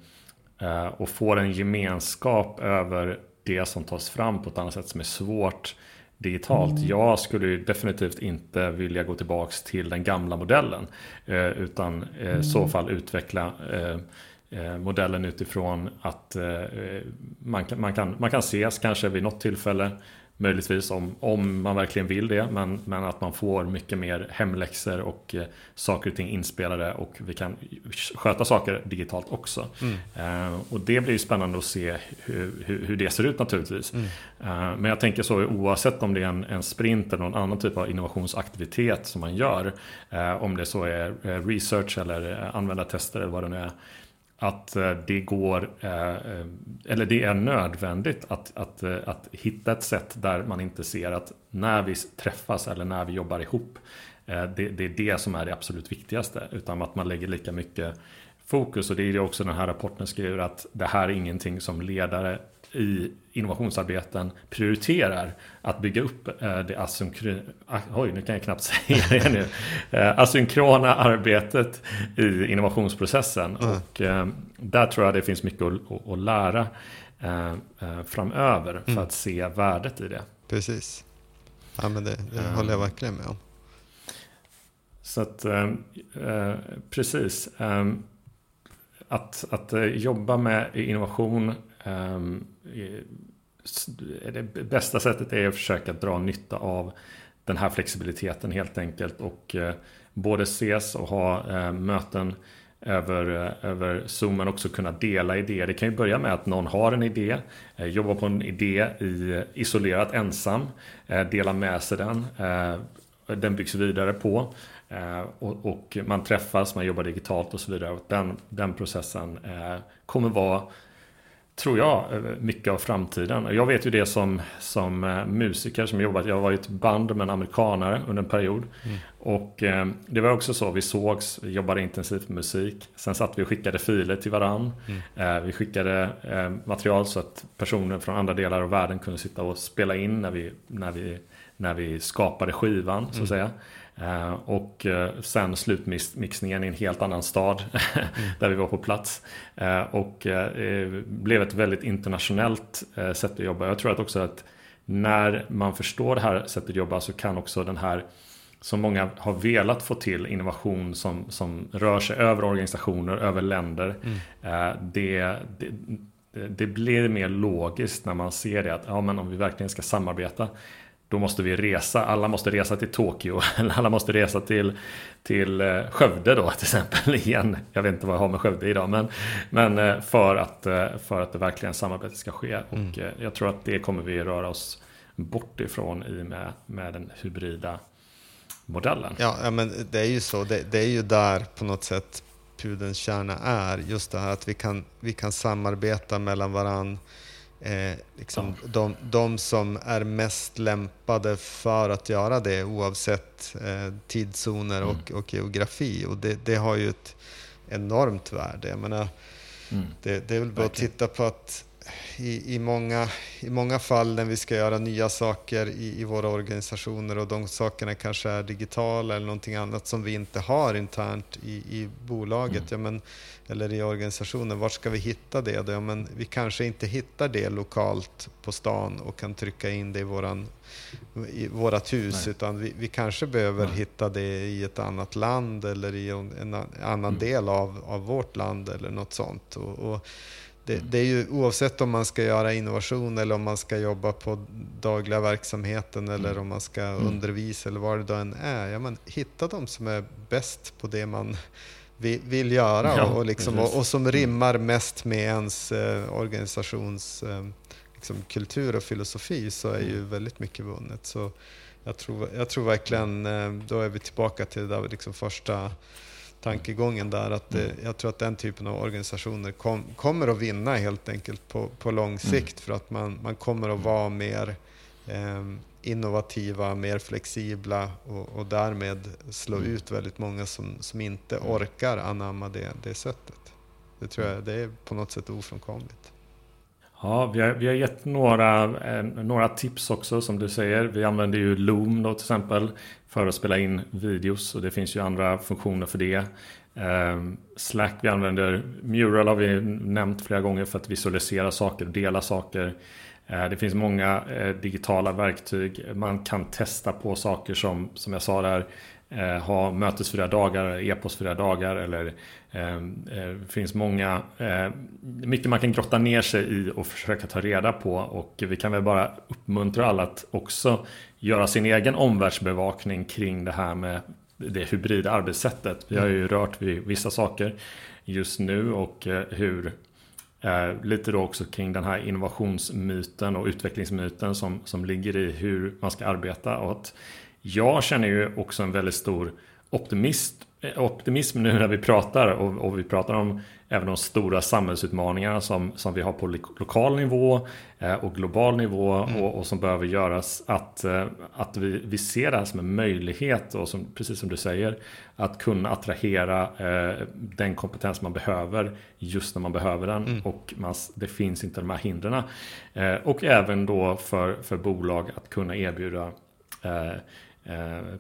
och får en gemenskap över det som tas fram på ett annat sätt som är svårt digitalt. Mm. Jag skulle definitivt inte vilja gå tillbaks till den gamla modellen. Eh, utan i mm. så fall utveckla eh, eh, modellen utifrån att man, kan, man, kan, man kan ses kanske vid något tillfälle. Möjligtvis om, om man verkligen vill det. Men, men att man får mycket mer hemläxor och eh, saker och ting inspelade. Och vi kan sköta saker digitalt också. Mm. Eh, och det blir spännande att se hur, hur, hur det ser ut naturligtvis. Mm. Eh, men jag tänker så oavsett om det är en, en sprint eller någon annan typ av innovationsaktivitet som man gör. Eh, om det så är eh, research eller eh, användartester eller vad det nu är att eh, det går, eh, eh, eller det är nödvändigt att, att, att hitta ett sätt där man inte ser att när vi träffas eller när vi jobbar ihop, det, det är det som är det absolut viktigaste, utan att man lägger lika mycket fokus. Och det är det också den här rapporten skriver att det här är ingenting som ledare i innovationsarbeten prioriterar att bygga upp eh, det ah, oj nu kan jag knappt säga det nu, eh, asynkrona arbetet i innovationsprocessen. Mm. Och eh, där tror jag det finns mycket att, lära framöver för mm. att se värdet i det. Precis. Ja, men det, det håller jag verkligen med om. Så att, precis. Att, att jobba med innovation det bästa sättet är att försöka dra nytta av den här flexibiliteten helt enkelt. Och eh, både ses och ha eh, möten över, eh, över Zoom men också kunna dela idéer. Det kan ju börja med att någon har en idé, jobbar på en idé i, isolerat ensam, delar med sig den. Den byggs vidare på. Och, och, man träffas, man jobbar digitalt och så vidare. Den, den processen kommer vara tror jag, mycket av framtiden. Jag vet ju det som, som eh, musiker som jobbat. Jag var i ett band med en amerikanare under en period. Mm. Och eh, det var också så, vi sågs, vi jobbade intensivt med musik. Sen satt vi och skickade filer till varann. Mm. Eh, vi skickade eh, material så att personer från andra delar av världen kunde sitta och spela in när vi, när vi, när vi skapade skivan, så att mm. säga. Uh, och uh, sen slutmixningen i en helt annan stad mm. där vi var på plats. Uh, och blev ett väldigt internationellt sätt att jobba. Jag tror att också att när man förstår det här sättet att jobba så kan också den här som många har velat få till innovation som, som rör sig över organisationer, över länder. Mm. Det, det, det blir mer logiskt när man ser det att ja, men om vi verkligen ska samarbeta då måste vi resa, alla måste resa till Tokyo, eller alla måste resa till, till eh, Skövde då till exempel igen. Jag vet inte vad jag har med Skövde idag, men, men eh, för, att, eh, för att det verkligen samarbetet ska ske. Mm. Och jag tror att det kommer vi röra oss bort ifrån i med, med den hybrida modellen. Ja, men det är ju så. Det, det är ju där på något sätt pudelns kärna är. Just det här att vi kan, vi kan samarbeta mellan varandra Eh, liksom de, de, som är mest lämpade för att göra det oavsett eh, tidszoner och, mm. och, geografi. Och det, det, har ju ett enormt värde. Jag menar, mm. det, det är väl bara att titta på att i, i, många, i många fall när vi ska göra nya saker i, i våra organisationer och de sakerna kanske är digitala eller någonting annat som vi inte har internt i, i bolaget mm. ja, men, eller i organisationen. Var ska vi hitta det? Då? Ja, men vi kanske inte hittar det lokalt på stan och kan trycka in det i, våran, i vårat hus Nej. utan vi, vi kanske behöver Nej. hitta det i ett annat land eller i en, en annan mm. del av, av vårt land eller något sånt. och, och det, det, är ju oavsett om man ska göra innovation eller om man ska jobba på dagliga verksamheten eller mm. om man ska mm. undervisa eller vad det då än är. Ja, men hitta de som är bäst på det man vill, vill göra ja, och, liksom, och, och, som mm. rimmar mest med ens eh, organisations eh, liksom, kultur och filosofi så är ju mm. väldigt mycket vunnet. Så jag tror, jag tror verkligen, eh, då är vi tillbaka till det där liksom första tankegången där. Att det, mm. jag tror att den typen av organisationer kom, kommer att vinna helt enkelt på, på lång mm. sikt för att man, man kommer att vara mer eh, innovativa, mer flexibla och, och därmed slå mm. ut väldigt många som, som inte orkar anamma det, det sättet. Det tror jag det är på något sätt ofrånkomligt. Ja, vi har, vi har gett några, eh, några tips också som du säger. Vi använder ju Loom då till exempel för att spela in videos och det finns ju andra funktioner för det. Eh, Slack vi använder, Mural har vi nämnt flera gånger för att visualisera saker och dela saker. Eh, det finns många eh, digitala verktyg. Man kan testa på saker som, som jag sa där, eh, ha mötesfria dagar, e-postfria dagar eller eh, eh, finns många, eh, mycket man kan grotta ner sig i och försöka ta reda på och vi kan väl bara uppmuntra alla att också göra sin egen omvärldsbevakning kring det här med det hybrida arbetssättet. Vi har ju rört vid vissa saker just nu och eh, hur Eh, lite då också kring den här innovationsmyten och utvecklingsmyten som, som ligger i hur man ska arbeta. Och att jag känner ju också en väldigt stor optimist, eh, optimism nu när vi pratar och, och vi pratar om även de stora samhällsutmaningarna som, som vi har på lokal nivå eh, och global nivå mm. och, och, som behöver göras. Att, eh, att vi, vi ser det här som en möjlighet och som, precis som du säger att kunna attrahera eh, den kompetens man behöver just när man behöver den mm. och man, det finns inte de här hindren. Eh, och även då för, för bolag att kunna erbjuda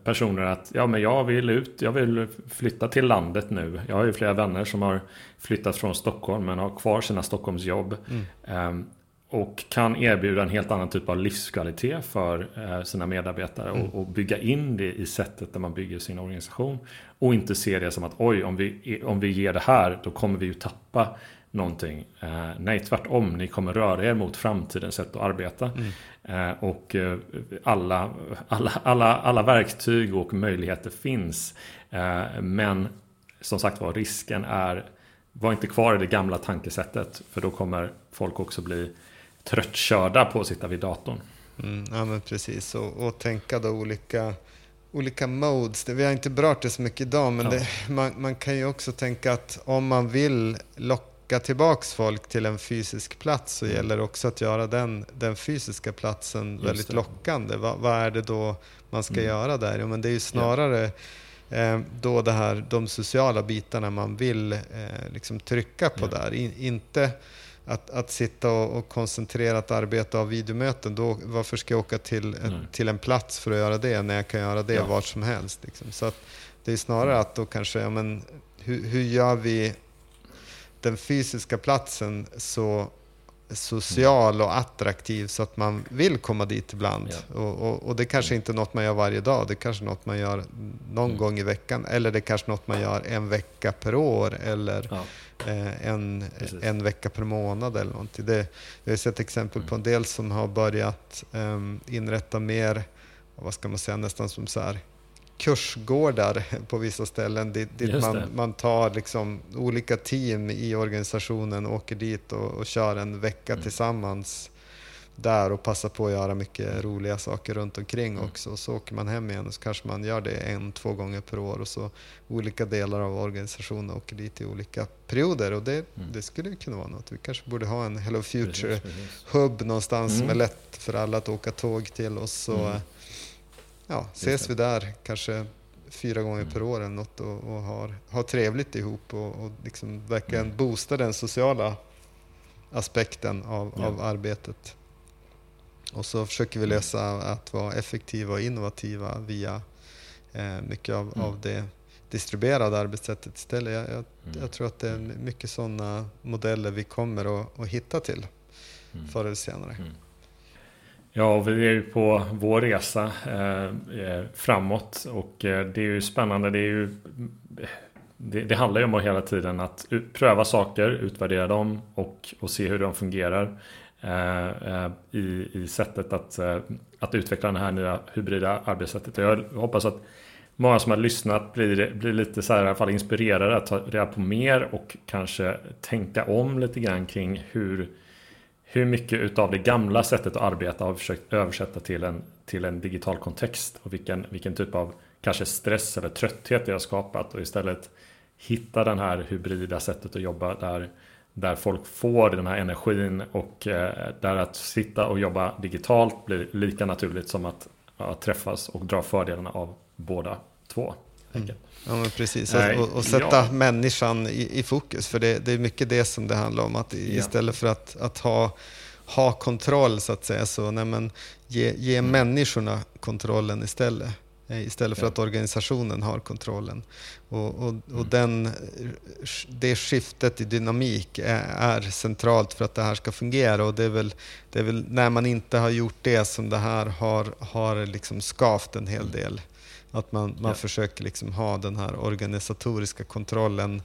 personer att ja, men jag vill ut, jag vill flytta till landet nu. Jag har ju flera vänner som har flyttat från Stockholm men har kvar sina Stockholmsjobb. Mm. Ehm, och kan erbjuda en helt annan typ av livskvalitet för eh, sina medarbetare mm. och, och, bygga in det i sättet där man bygger sin organisation. Och inte se det som att oj, om vi, om vi ger det här då kommer vi ju tappa någonting. Eh, nej, tvärtom. Ni kommer röra er mot framtidens sätt att arbeta. Mm. Eh, och eh, alla, alla, alla, alla verktyg och möjligheter finns. Eh, men som sagt var, risken är var inte kvar i det gamla tankesättet. För då kommer folk också bli tröttkörda på att sitta vid datorn. Mm, ja, men precis. Och, och tänka då olika olika modes. Vi har inte berört det så mycket idag, men ja. det, man, man, kan ju också tänka att om man vill locka locka tillbaks folk till en fysisk plats så mm. gäller det också att göra den, den fysiska platsen Just väldigt det. lockande. Va, vad är det då man ska mm. göra där? Ja, men det är ju snarare eh, då det här, de sociala bitarna man vill eh, liksom trycka på yeah. där. In, inte att, att sitta och, och koncentrerat arbeta av videomöten, då, varför ska jag åka till, mm. till en plats för att göra det när jag kan göra det ja. vart som helst? Liksom. Så det är snarare att då kanske, ja, men, hur, hur gör vi den fysiska platsen så social och attraktiv så att man vill komma dit ibland. Ja. Och, och, och, det kanske inte är något man gör varje dag, det kanske är något man gör någon mm. gång i veckan. Eller det kanske är något man gör en vecka per år eller ja. eh, en, en vecka per månad eller någonting. Det, jag har sett exempel mm. på en del som har börjat eh, inrätta mer, vad ska man säga, nästan som så här kursgårdar på vissa ställen dit, dit man, man tar liksom olika team i organisationen, åker dit och, och kör en vecka mm. tillsammans där och passar på att göra mycket roliga saker runt omkring mm. också. Så åker man hem igen och så kanske man gör det en, två gånger per år och så olika delar av organisationen åker dit i olika perioder. Och det, mm. det skulle kunna vara något. Vi kanske borde ha en Hello Future-hub någonstans mm. som är lätt för alla att åka tåg till och så mm ja, ses vi där kanske fyra gånger per år eller något och, och har, har trevligt ihop och, och liksom verkligen mm. boosta den sociala aspekten av, ja. av arbetet. Och så försöker vi lösa att vara effektiva och innovativa via eh, mycket av, mm. av det distribuerade arbetssättet istället. Jag, jag, mm. jag, tror att det är mycket sådana modeller vi kommer att, att hitta till mm. förr eller senare. Mm. Ja, vi är ju på vår resa eh, eh framåt och eh, det är ju spännande. Det, är ju, det, det, handlar ju om att hela tiden att pröva saker, utvärdera dem och, och se hur de fungerar eh, eh i, i sättet att, att utveckla det här nya hybrida arbetssättet. Jag hoppas att många som har lyssnat blir, blir lite så här, i alla fall inspirerade att ta reda på mer och kanske tänka om lite grann kring hur hur mycket utav det gamla sättet att arbeta har vi försökt översätta till en, till en digital kontext och vilken, vilken typ av kanske stress eller trötthet det har skapat och istället hitta den här hybrida sättet att jobba där, där folk får den här energin och eh, där att sitta och jobba digitalt blir lika naturligt som att, att träffas och dra fördelarna av båda två. Mm. Ja, men precis. Och, och, och sätta ja. människan i, i, fokus. För det, det, är mycket det som det handlar om. Att istället för att, att ha, ha kontroll, så att säga, så nej, men, ge, ge mm. människorna kontrollen istället. Eh, istället för ja. att organisationen har kontrollen. Och, och, och mm. den, det skiftet i dynamik är, är, centralt för att det här ska fungera. Och det är, väl, det är väl när man inte har gjort det som det här har, har liksom skavt en hel mm. del. Att man, man ja. försöker liksom ha den här organisatoriska kontrollen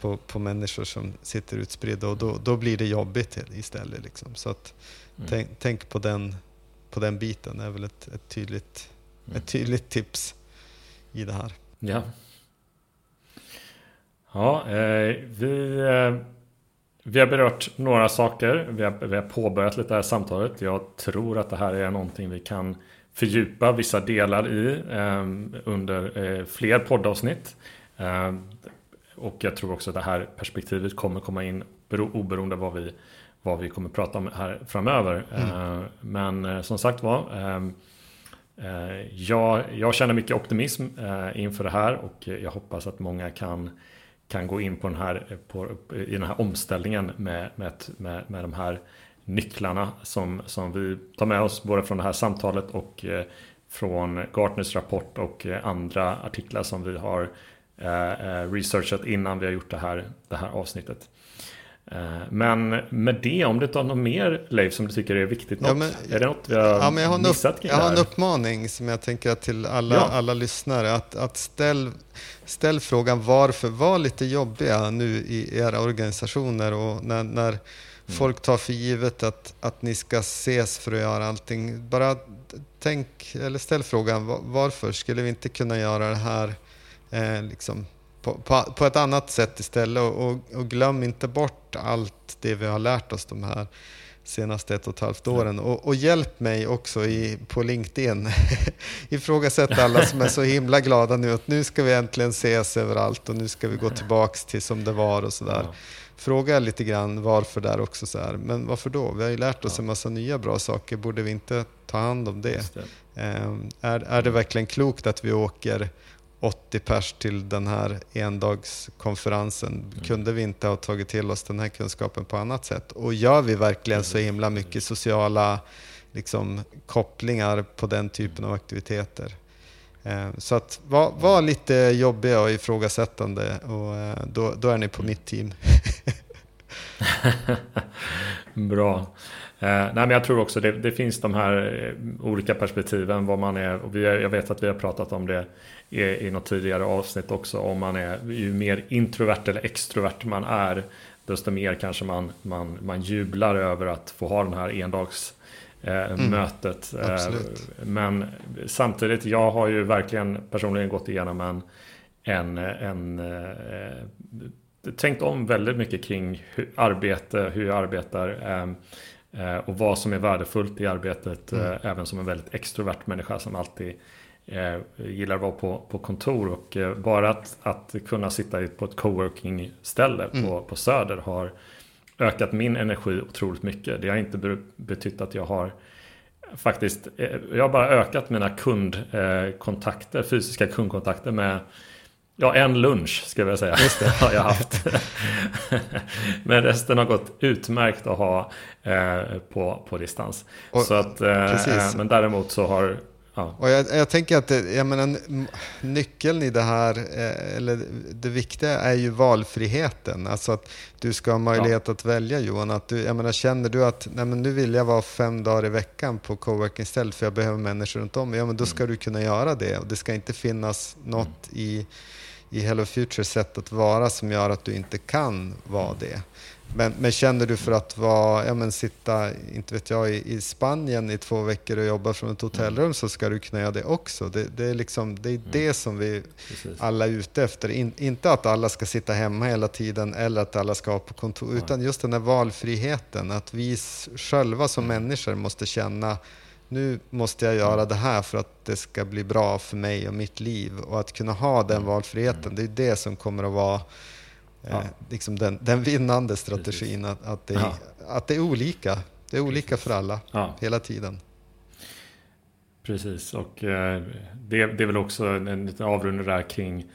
på, på människor som sitter utspridda och då, då blir det jobbigt istället. Liksom. Så att, mm. tänk, tänk, på, den, på den biten, det är väl ett, ett, tydligt, mm. ett tydligt tips i det här. Ja, ja eh, vi, eh, vi har berört några saker. Vi har, vi har påbörjat lite det här samtalet. Jag tror att det här är någonting vi kan fördjupa vissa delar i eh, under eh, fler poddavsnitt. Eh, och jag tror också att det här perspektivet kommer komma in oberoende vad vi, vad vi kommer prata om här framöver. Mm. Men som sagt var, jag, jag känner mycket optimism inför det här och jag hoppas att många kan kan gå in på den här, på, i den här omställningen med, med, med, med de här nycklarna som, som vi tar med oss både från det här samtalet och eh, från Gartners rapport och eh, andra artiklar som vi har eh, researchat innan vi har gjort det här, det här avsnittet. Men med det, om du tar något mer Leif som du tycker är viktigt, ja, men, är det något vi har, ja, men jag har missat upp, Jag har en uppmaning som jag tänker till alla, ja. alla lyssnare. Att, att ställ, ställ frågan varför, var lite jobbiga nu i era organisationer och när, när. Folk tar för givet att, att ni ska ses för att göra allting. Bara tänk, eller ställ frågan varför skulle vi inte kunna göra det här eh, liksom, på, på, på, ett annat sätt istället? Och, och, glöm inte bort allt det vi har lärt oss de här senaste ett och ett halvt åren. Och, och hjälp mig också i, på LinkedIn. Ifrågasätt alla som är så himla glada nu att nu ska vi äntligen ses överallt och nu ska vi gå tillbaks till som det var och sådär. Ja fråga lite grann varför där också. Så här. Men varför då? Vi har ju lärt oss ja. en massa nya bra saker. Borde vi inte ta hand om det? det. Um, är, är det verkligen klokt att vi åker 80 pers till den här endagskonferensen? Mm. Kunde vi inte ha tagit till oss den här kunskapen på annat sätt? Och gör vi verkligen så himla mycket sociala liksom, kopplingar på den typen av aktiviteter? Eh, så att var, var lite jobbiga och ifrågasättande och eh, då, då är ni på mitt team. Bra. Eh, nej, men jag tror också det, det finns de här eh, olika perspektiven. Vad man är, och vi, jag vet att vi har pratat om det i, i något tidigare avsnitt också. Om man är ju mer introvert eller extrovert man är. Desto mer kanske man, man, man jublar över att få ha den här endags mm. mötet. Eh, Absolut. Men samtidigt, jag har ju verkligen personligen gått igenom en, en, en eh, tänkt om väldigt mycket kring hur arbete, hur jag arbetar och vad som är värdefullt i arbetet. Mm. Även som en väldigt extrovert människa som alltid gillar att vara på, på kontor och bara att, att kunna sitta på ett coworking ställe mm. på, på Söder har ökat min energi otroligt mycket. Det har inte betytt att jag har faktiskt, eh, jag har bara ökat mina kundkontakter, fysiska kundkontakter med Ja, en lunch ska jag säga. Just det. har jag haft. Men resten har gått utmärkt att ha eh, på, på distans. Och, så att, eh, men däremot så har Ja. Och jag, jag, tänker att det, jag menar, nyckeln i det här, eh, eller det viktiga är ju valfriheten. Alltså att du ska ha möjlighet ja. att välja Johan. Att du, jag menar, känner du att nej, men nu vill jag vara fem dagar i veckan på coworking stället för jag behöver människor runt om. Ja, men då ska mm. du kunna göra det. Och det ska inte finnas något mm. i, i Hello Futures sätt att vara som gör att du inte kan vara mm. det. Men, men, känner du för att vara, ja, men sitta inte vet jag, i, i Spanien i två veckor och jobba från ett hotellrum mm. så ska du kunna göra det också. Det, det är, liksom, det, är mm. det som vi Precis. alla är ute efter. In, inte att alla ska sitta hemma hela tiden eller att alla ska vara på kontor, Nej. utan just den här valfriheten. Att vi själva som mm. människor måste känna nu måste jag göra det här för att det ska bli bra för mig och mitt liv. Och att kunna ha den valfriheten, det är det som kommer att vara eh, liksom den, den vinnande strategin. Att, att, det, Ja. att det är olika. Det är olika för alla, Ja. hela tiden. Precis, och eh, det, det är väl också en, en liten avrundning där kring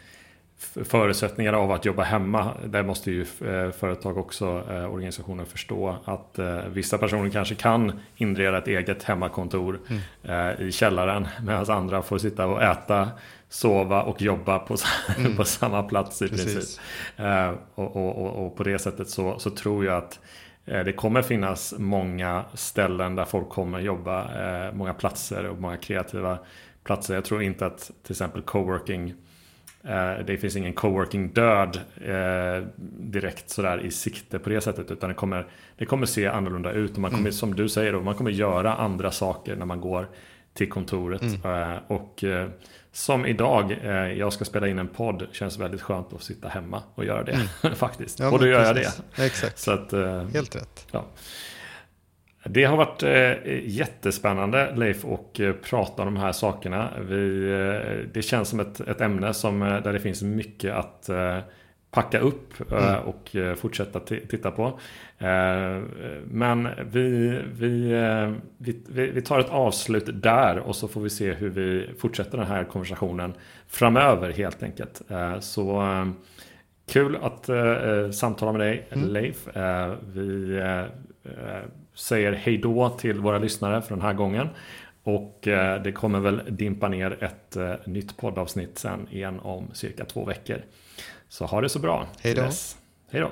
förutsättningar av att jobba hemma. Där måste ju eh, företag också, eh, organisationer förstå att vissa personer kanske kan inreda ett eget hemmakontor eh, i källaren medan andra får sitta och äta, sova och jobba på, sa- på samma plats i Precis. princip. Eh, och, och, och, och på det sättet så, så tror jag att eh, det kommer finnas många ställen där folk kommer jobba, eh, många platser och många kreativa platser. Jag tror inte att till exempel coworking, det finns ingen coworking död eh, direkt sådär i sikte på det sättet. Utan det kommer, det kommer se annorlunda ut. Och man kommer, som du säger, då, man kommer göra andra saker när man går till kontoret. Eh, och eh, som idag, eh, jag ska spela in en podd, känns väldigt skönt att sitta hemma och göra det faktiskt. Ja, och då gör jag precis. det. Exakt, Så att, eh, helt rätt. Ja. Det har varit eh, jättespännande Leif att eh, prata om de här sakerna. Vi, eh, det känns som ett, ett ämne som, eh, där det finns mycket att packa upp eh, och eh, fortsätta ti- titta på. Eh, men vi, vi, vi, vi, tar ett avslut där och så får vi se hur vi fortsätter den här konversationen framöver helt enkelt. Så Kul att samtala med dig Leif. Eh, vi säger hej då till våra lyssnare för den här gången. Och det kommer väl dimpa ner ett nytt poddavsnitt sen igen om cirka två veckor. Så ha det så bra. Hej då. Hej då.